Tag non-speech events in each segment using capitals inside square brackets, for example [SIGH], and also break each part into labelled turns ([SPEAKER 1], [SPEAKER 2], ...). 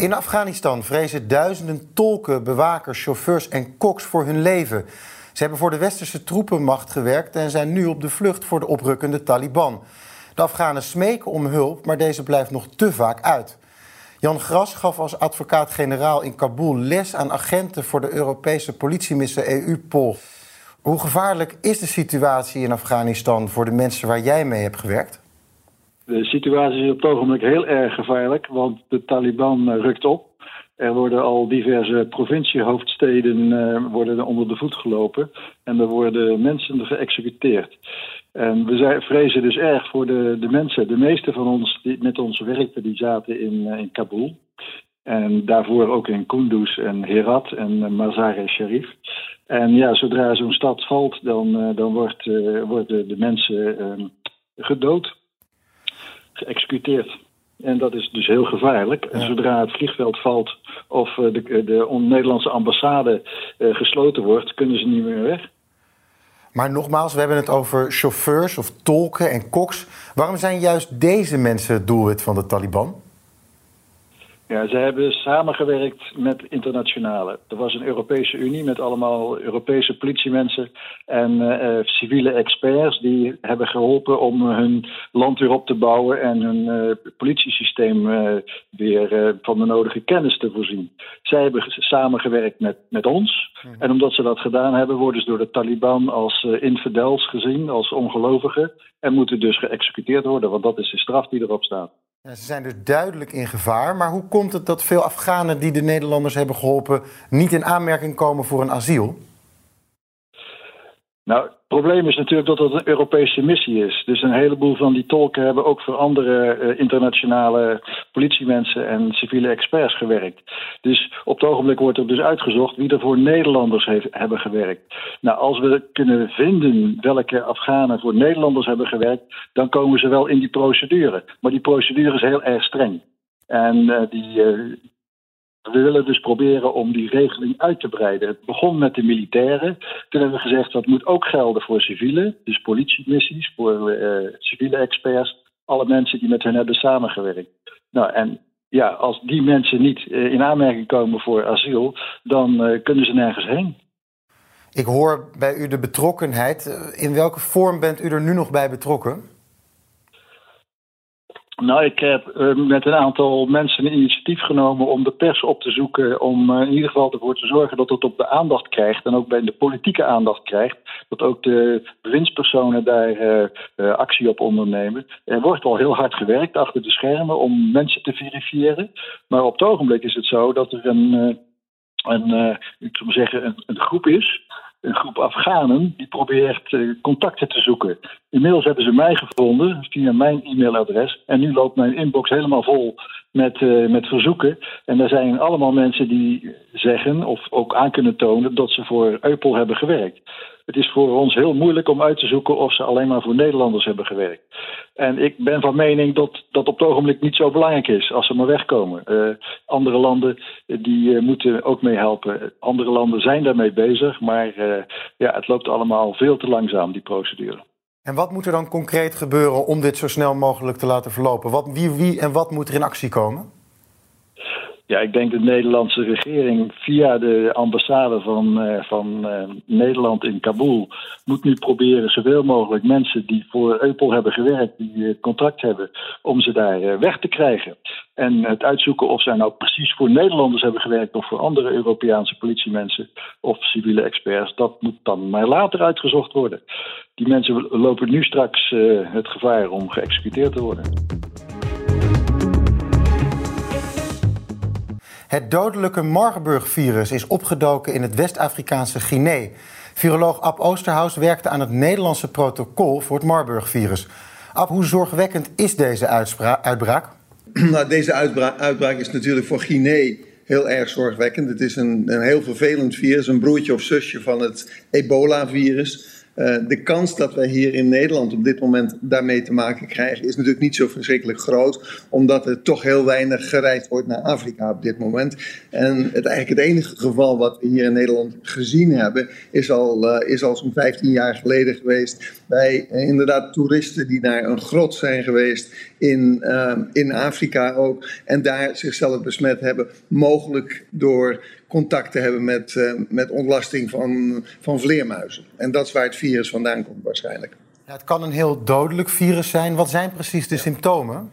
[SPEAKER 1] In Afghanistan vrezen duizenden tolken, bewakers, chauffeurs en koks voor hun leven. Ze hebben voor de westerse troepenmacht gewerkt en zijn nu op de vlucht voor de oprukkende Taliban. De Afghanen smeken om hulp, maar deze blijft nog te vaak uit. Jan Gras gaf als advocaat-generaal in Kabul les aan agenten voor de Europese politiemissie EU-POL. Hoe gevaarlijk is de situatie in Afghanistan voor de mensen waar jij mee hebt gewerkt?
[SPEAKER 2] De situatie is op het ogenblik heel erg gevaarlijk, want de Taliban rukt op. Er worden al diverse provinciehoofdsteden uh, worden onder de voet gelopen en er worden mensen geëxecuteerd. En we zijn, vrezen dus erg voor de, de mensen. De meeste van ons die met ons werkten, die zaten in, uh, in Kabul. En daarvoor ook in Kunduz en Herat en Mazar-e-Sharif. En ja, zodra zo'n stad valt, dan, dan wordt, worden de mensen ehm, gedood, geëxecuteerd. En dat is dus heel gevaarlijk. En zodra het vliegveld valt of de, de Nederlandse ambassade uh, gesloten wordt, kunnen ze niet meer weg.
[SPEAKER 1] Maar nogmaals, we hebben het over chauffeurs of tolken en koks. Waarom zijn juist deze mensen het doelwit van de Taliban?
[SPEAKER 2] Ja, ze hebben samengewerkt met internationale. Er was een Europese Unie met allemaal Europese politiemensen en uh, civiele experts die hebben geholpen om hun land weer op te bouwen en hun uh, politiesysteem uh, weer van de nodige kennis te voorzien. Zij hebben samengewerkt met, met ons. Mhm. En omdat ze dat gedaan hebben, worden ze door de Taliban als infidels gezien, als ongelovigen. En moeten dus geëxecuteerd worden, want dat is de straf die erop staat.
[SPEAKER 1] Ze zijn dus duidelijk in gevaar. Maar hoe komt het dat veel Afghanen die de Nederlanders hebben geholpen niet in aanmerking komen voor een asiel?
[SPEAKER 2] Nou, het probleem is natuurlijk dat het een Europese missie is. Dus een heleboel van die tolken hebben ook voor andere uh, internationale politiemensen en civiele experts gewerkt. Dus op het ogenblik wordt er dus uitgezocht wie er voor Nederlanders heeft, hebben gewerkt. Nou, als we kunnen vinden welke Afghanen voor Nederlanders hebben gewerkt, dan komen ze wel in die procedure. Maar die procedure is heel erg streng. En uh, die, uh, we willen dus proberen om die regeling uit te breiden. Het begon met de militairen. Toen hebben we gezegd dat moet ook gelden voor civielen, dus politiemissies, voor uh, civiele experts, alle mensen die met hen hebben samengewerkt. Nou, en ja, als die mensen niet uh, in aanmerking komen voor asiel, dan uh, kunnen ze nergens heen.
[SPEAKER 1] Ik hoor bij u de betrokkenheid. In welke vorm bent u er nu nog bij betrokken?
[SPEAKER 2] Nou, ik heb uh, met een aantal mensen een initiatief genomen om de pers op te zoeken. Om uh, in ieder geval ervoor te zorgen dat het op de aandacht krijgt. En ook bij de politieke aandacht krijgt. Dat ook de bewindspersonen daar uh, actie op ondernemen. Er wordt al heel hard gewerkt achter de schermen om mensen te verifiëren. Maar op het ogenblik is het zo dat er een, een, ik zou maar zeggen, een, een groep is een groep Afghanen die probeert uh, contacten te zoeken. Inmiddels hebben ze mij gevonden via mijn e-mailadres. En nu loopt mijn inbox helemaal vol met, uh, met verzoeken. En daar zijn allemaal mensen die zeggen of ook aan kunnen tonen dat ze voor Eupel hebben gewerkt. Het is voor ons heel moeilijk om uit te zoeken of ze alleen maar voor Nederlanders hebben gewerkt. En ik ben van mening dat dat op het ogenblik niet zo belangrijk is als ze maar wegkomen. Uh, andere landen die uh, moeten ook meehelpen. Andere landen zijn daarmee bezig, maar ja, het loopt allemaal veel te langzaam, die procedure.
[SPEAKER 1] En wat moet er dan concreet gebeuren om dit zo snel mogelijk te laten verlopen? Wat, wie, wie en wat moet er in actie komen?
[SPEAKER 2] Ja, ik denk de Nederlandse regering via de ambassade van, uh, van uh, Nederland in Kabul moet nu proberen zoveel mogelijk mensen die voor Eupol hebben gewerkt, die uh, contract hebben, om ze daar weg te krijgen. En het uitzoeken of zij nou precies voor Nederlanders hebben gewerkt of voor andere Europese politiemensen of civiele experts, dat moet dan maar later uitgezocht worden. Die mensen lopen nu straks het gevaar om geëxecuteerd te worden.
[SPEAKER 1] Het dodelijke Marburg-virus is opgedoken in het West-Afrikaanse Guinea. Viroloog Ab Oosterhuis werkte aan het Nederlandse protocol voor het Marburg-virus. Ab, hoe zorgwekkend is deze uitbraak? [CLEARS THROAT]
[SPEAKER 3] Nou, deze uitbra uitbraak is natuurlijk voor Guinea heel erg zorgwekkend. Het is een, een heel vervelend virus, een broertje of zusje van het ebola-virus. Uh, de kans dat wij hier in Nederland op dit moment daarmee te maken krijgen, is natuurlijk niet zo verschrikkelijk groot, omdat er toch heel weinig gereisd wordt naar Afrika op dit moment. En het, eigenlijk het enige geval wat we hier in Nederland gezien hebben, is al, uh, is al zo'n 15 jaar geleden geweest bij uh, inderdaad toeristen die naar een grot zijn geweest in, in Afrika ook, en daar zichzelf besmet hebben, mogelijk door contact te hebben met, uh, met ontlasting van, van vleermuizen. En dat is waar het virus vandaan komt waarschijnlijk.
[SPEAKER 1] Ja, het kan een heel dodelijk virus zijn. Wat zijn precies de ja. symptomen?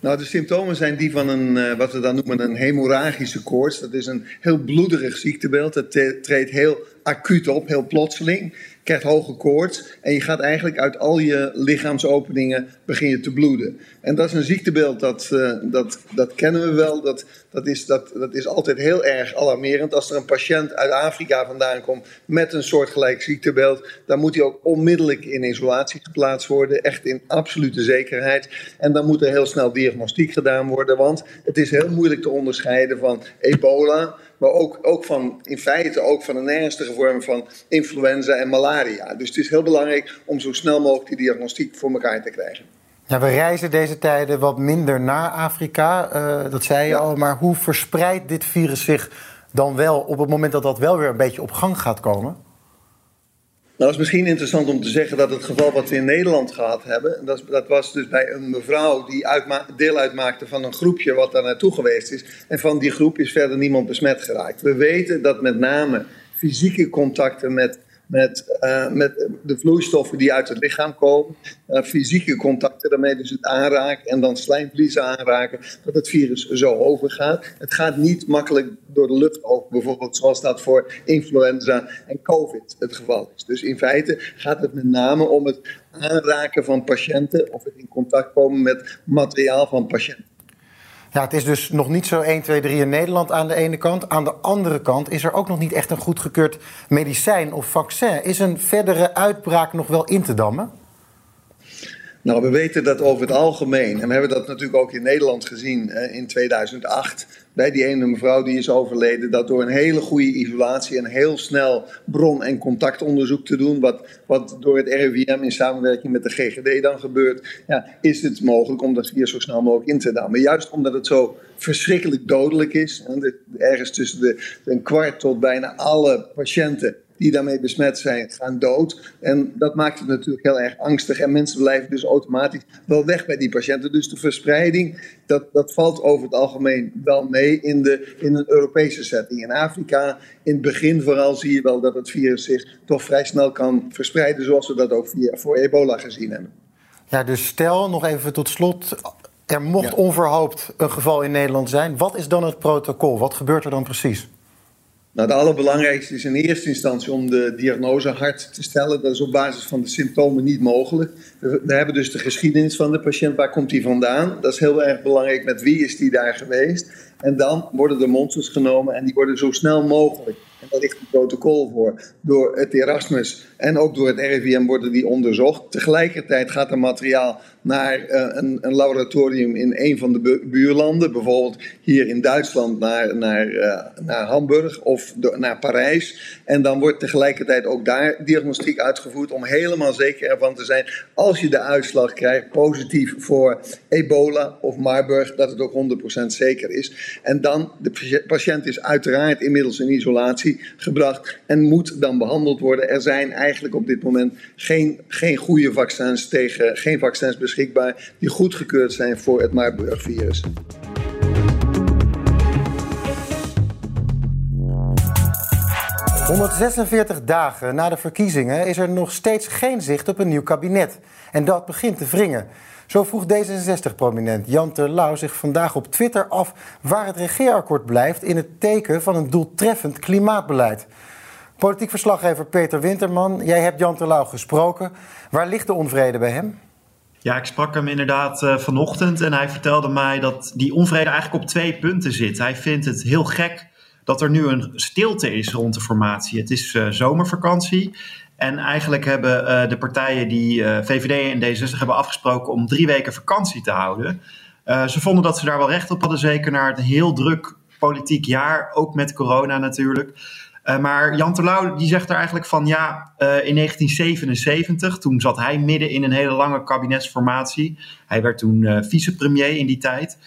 [SPEAKER 3] Nou, de symptomen zijn die van een, uh, wat we dan noemen een hemorragische koorts. Dat is een heel bloederig ziektebeeld. Dat treedt heel acuut op, heel plotseling krijgt hoge koorts en je gaat eigenlijk uit al je lichaamsopeningen begin je te bloeden. En dat is een ziektebeeld, dat, uh, dat, dat kennen we wel. Dat, dat, is, dat, dat is altijd heel erg alarmerend. Als er een patiënt uit Afrika vandaan komt met een soortgelijk ziektebeeld, dan moet hij ook onmiddellijk in isolatie geplaatst worden. Echt in absolute zekerheid. En dan moet er heel snel diagnostiek gedaan worden, want het is heel moeilijk te onderscheiden van ebola maar ook, ook van, in feite ook van een ernstige vorm van influenza en malaria. Dus het is heel belangrijk om zo snel mogelijk die diagnostiek voor elkaar te krijgen.
[SPEAKER 1] Ja, we reizen deze tijden wat minder naar Afrika, uh, dat zei je ja. al. Maar hoe verspreidt dit virus zich dan wel op het moment dat dat wel weer een beetje op gang gaat komen?
[SPEAKER 3] Nou, het is misschien interessant om te zeggen dat het geval wat we in Nederland gehad hebben, dat, dat was dus bij een mevrouw die deel uitmaakte van een groepje wat daar naartoe geweest is. En van die groep is verder niemand besmet geraakt. We weten dat met name fysieke contacten met met, uh, met de vloeistoffen die uit het lichaam komen, uh, fysieke contacten, daarmee dus het aanraken en dan slijmvliezen aanraken, dat het virus zo overgaat. Het gaat niet makkelijk door de lucht over, bijvoorbeeld zoals dat voor influenza en COVID het geval is. Dus in feite gaat het met name om het aanraken van patiënten of het in contact komen met materiaal van patiënten.
[SPEAKER 1] Ja, het is dus nog niet zo 1, 2, 3 in Nederland aan de ene kant. Aan de andere kant is er ook nog niet echt een goedgekeurd medicijn of vaccin. Is een verdere uitbraak nog wel in te dammen?
[SPEAKER 3] Nou, we weten dat over het algemeen, en we hebben dat natuurlijk ook in Nederland gezien in 2008, bij die ene mevrouw die is overleden, dat door een hele goede isolatie en heel snel bron- en contactonderzoek te doen, wat, wat door het RIVM in samenwerking met de GGD dan gebeurt, ja, is het mogelijk om dat virus zo snel mogelijk in te dammen. Juist omdat het zo verschrikkelijk dodelijk is, ergens tussen de, een kwart tot bijna alle patiënten die daarmee besmet zijn, gaan dood. En dat maakt het natuurlijk heel erg angstig. En mensen blijven dus automatisch wel weg bij die patiënten. Dus de verspreiding, dat, dat valt over het algemeen wel mee in, de, in een Europese setting. In Afrika, in het begin vooral, zie je wel dat het virus zich toch vrij snel kan verspreiden, zoals we dat ook via, voor ebola gezien hebben.
[SPEAKER 1] Ja, dus stel nog even tot slot. Er mocht ja. onverhoopt een geval in Nederland zijn. Wat is dan het protocol? Wat gebeurt er dan precies?
[SPEAKER 3] Nou, het allerbelangrijkste is in eerste instantie om de diagnose hart te stellen. Dat is op basis van de symptomen niet mogelijk. We, we hebben dus de geschiedenis van de patiënt. Waar komt hij vandaan? Dat is heel erg belangrijk. Met wie is die daar geweest? En dan worden de monsters genomen en die worden zo snel mogelijk. En daar ligt een protocol voor. Door het Erasmus en ook door het RIVM worden die onderzocht. Tegelijkertijd gaat er materiaal naar uh, een, een, laboratorium in een van de buurlanden. Bijvoorbeeld hier in Duitsland naar, naar, uh, naar Hamburg of naar Parijs. En dan wordt tegelijkertijd ook daar diagnostiek uitgevoerd om helemaal zeker ervan te zijn. Als je de uitslag krijgt positief voor ebola of Marburg, dat het ook 100% zeker is. En dan, de patiënt is uiteraard inmiddels in isolatie gebracht en moet dan behandeld worden. Er zijn eigenlijk op dit moment geen, geen goede vaccins tegen, geen vaccins beschikbaar die goedgekeurd zijn voor het Marburg-virus.
[SPEAKER 1] ...146 dagen na de verkiezingen is er nog steeds geen zicht op een nieuw kabinet. En dat begint te wringen. Zo vroeg D66-prominent Jan Terlouw zich vandaag op Twitter af... waar het regeerakkoord blijft in het teken van een doeltreffend klimaatbeleid. Politiek verslaggever Peter Winterman, jij hebt Jan Terlouw gesproken. Waar ligt de onvrede bij hem?
[SPEAKER 4] Ja, ik sprak hem inderdaad uh, vanochtend en hij vertelde mij dat die onvrede eigenlijk op twee punten zit. Hij vindt het heel gek dat er nu een stilte is rond de formatie. Het is uh, zomervakantie en eigenlijk hebben uh, de partijen die VVD en D66 hebben afgesproken om drie weken vakantie te houden. ze vonden dat ze daar wel recht op hadden, zeker naar het heel druk politiek jaar, ook met corona natuurlijk. Uh, maar Jan Terlouw die zegt er eigenlijk van ja, uh, in 1977, toen zat hij midden in een hele lange kabinetsformatie. Hij werd toen uh, vicepremier in die tijd.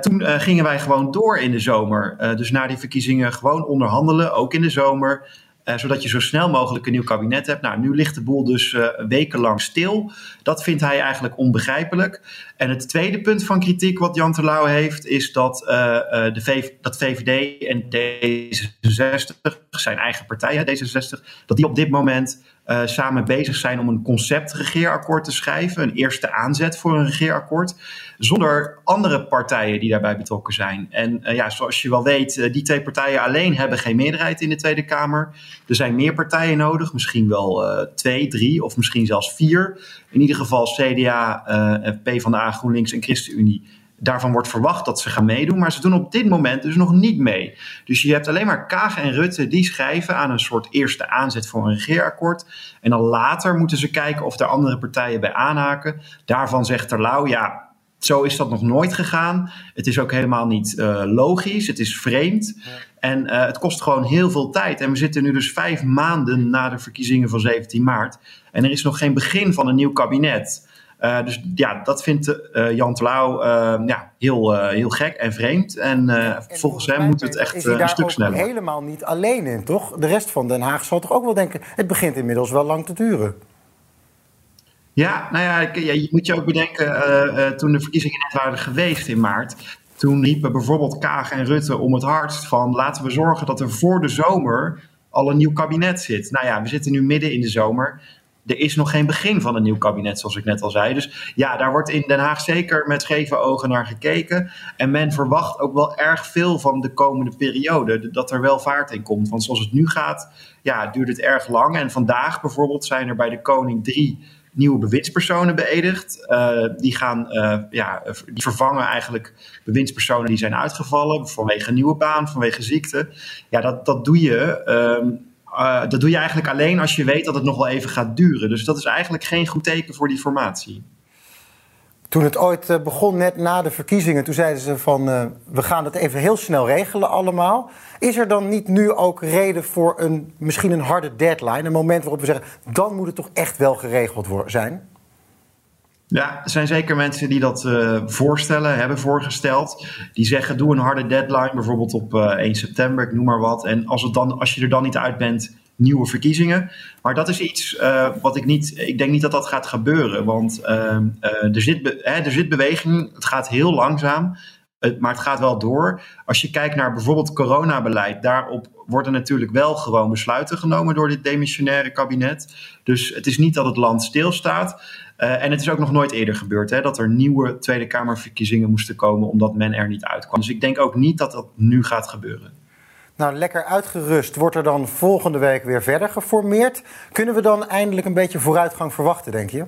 [SPEAKER 4] toen gingen wij gewoon door in de zomer. dus na die verkiezingen gewoon onderhandelen, ook in de zomer. Uh, zodat je zo snel mogelijk een nieuw kabinet hebt. Nou, nu ligt de boel dus uh, wekenlang stil. Dat vindt hij eigenlijk onbegrijpelijk. En het tweede punt van kritiek wat Jan Terlouw heeft, is dat, uh, de dat VVD en D66, zijn eigen partijen, D66, dat die op dit moment uh, samen bezig zijn om een concept-regeerakkoord te schrijven. Een eerste aanzet voor een regeerakkoord. Zonder andere partijen die daarbij betrokken zijn. En uh, ja, zoals je wel weet, uh, die twee partijen alleen hebben geen meerderheid in de Tweede Kamer. Er zijn meer partijen nodig, misschien wel twee, drie of misschien zelfs vier. In ieder geval CDA, PvdA, GroenLinks en ChristenUnie daarvan wordt verwacht dat ze gaan meedoen, maar ze doen op dit moment dus nog niet mee. Dus je hebt alleen maar Kaag en Rutte die schrijven aan een soort eerste aanzet voor een regeerakkoord. En dan later moeten ze kijken of er andere partijen bij aanhaken. Daarvan zegt Terlouw, ja, zo is dat nog nooit gegaan. Het is ook helemaal niet uh, logisch. Het is vreemd. Ja. En uh, het kost gewoon heel veel tijd. En we zitten nu dus vijf maanden na de verkiezingen van 17 maart. En er is nog geen begin van een nieuw kabinet. Uh, dus ja, dat vindt uh, Jan Terlouw uh, ja, heel, heel gek en vreemd. En, en volgens hem moet het echt een stuk sneller.
[SPEAKER 1] Is helemaal niet alleen in, toch? De rest van Den Haag zal toch ook wel denken... het begint inmiddels wel lang te duren.
[SPEAKER 4] Ja, nou ja, je moet je ook bedenken... toen de verkiezingen net waren geweest in maart... toen riepen bijvoorbeeld Kaag en Rutte om het hardst van... laten we zorgen dat er voor de zomer al een nieuw kabinet zit. Nou ja, we zitten nu midden in de zomer er is nog geen begin van een nieuw kabinet, zoals ik net al zei. Dus ja, daar wordt in Den Haag zeker met scheve ogen naar gekeken. En men verwacht ook wel erg veel van de komende periode. Dat er wel vaart in komt. Want zoals het nu gaat, ja, duurt het erg lang. En vandaag bijvoorbeeld zijn er bij de koning drie nieuwe bewindspersonen beëdigd. Uh, die, gaan, uh, ja, die vervangen eigenlijk bewindspersonen die zijn uitgevallen vanwege een nieuwe baan, vanwege ziekte. Ja, dat, dat doe je. Uh, uh, dat doe je eigenlijk alleen als je weet dat het nog wel even gaat duren. Dus dat is eigenlijk geen goed teken voor die formatie.
[SPEAKER 1] Toen het ooit uh, begon, net na de verkiezingen, toen zeiden ze van uh, we gaan het even heel snel regelen allemaal. Is er dan niet nu ook reden voor een, misschien een harde deadline? Een moment waarop we zeggen, dan moet het toch echt wel geregeld zijn?
[SPEAKER 4] Ja, er zijn zeker mensen die dat uh, voorstellen, hebben voorgesteld. Die zeggen, doe een harde deadline, bijvoorbeeld op uh, 1 september, ik noem maar wat. En als, het dan, als je er dan niet uit bent, nieuwe verkiezingen. Maar dat is iets uh, wat ik niet, ik denk niet dat dat gaat gebeuren. Want ehm, er, zit hè, er zit beweging, het gaat heel langzaam. maar het gaat wel door. Als je kijkt naar bijvoorbeeld coronabeleid, daarop worden natuurlijk wel gewoon besluiten genomen door dit demissionaire kabinet. Dus het is niet dat het land stilstaat. Uh, en het is ook nog nooit eerder gebeurd hè, dat er nieuwe Tweede Kamerverkiezingen moesten komen omdat men er niet uitkwam. Dus ik denk ook niet dat dat nu gaat gebeuren.
[SPEAKER 1] Nou, lekker uitgerust wordt er dan volgende week weer verder geformeerd. Kunnen we dan eindelijk een beetje vooruitgang verwachten, denk je?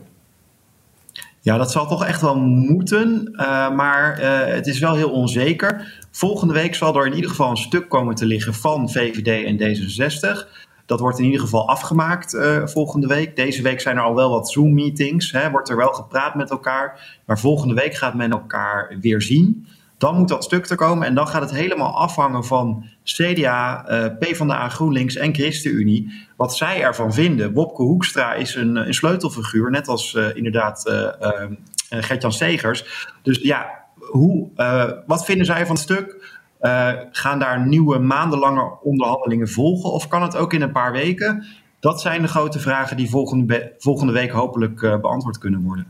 [SPEAKER 4] Ja, dat zal toch echt wel moeten, uh, maar uh, het is wel heel onzeker. Volgende week zal er in ieder geval een stuk komen te liggen van VVD en D66. Dat wordt in ieder geval afgemaakt uh, volgende week. Deze week zijn er al wel wat Zoom-meetings. Wordt er wel gepraat met elkaar. Maar volgende week gaat men elkaar weer zien. Dan moet dat stuk er komen. En dan gaat het helemaal afhangen van CDA, uh, PvdA, GroenLinks en ChristenUnie. Wat zij ervan vinden. Wopke Hoekstra is een, een sleutelfiguur. Net als uh, inderdaad Gertjan Segers. Dus ja, hoe, wat vinden zij van het stuk? Uh, gaan daar nieuwe maandenlange onderhandelingen volgen? Of kan het ook in een paar weken? Dat zijn de grote vragen die volgende, volgende week hopelijk uh, beantwoord kunnen worden.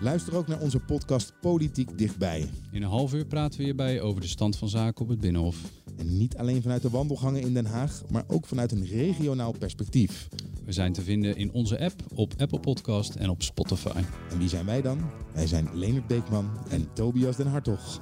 [SPEAKER 5] Luister ook naar onze podcast Politiek Dichtbij.
[SPEAKER 6] In een half uur praten we hierbij over de stand van zaken op het Binnenhof.
[SPEAKER 5] En niet alleen vanuit de wandelgangen in Den Haag, maar ook vanuit een regionaal perspectief.
[SPEAKER 6] We zijn te vinden in onze app, op Apple Podcast en op Spotify.
[SPEAKER 5] En wie zijn wij dan? Wij zijn Leonard Beekman en Tobias den Hartog.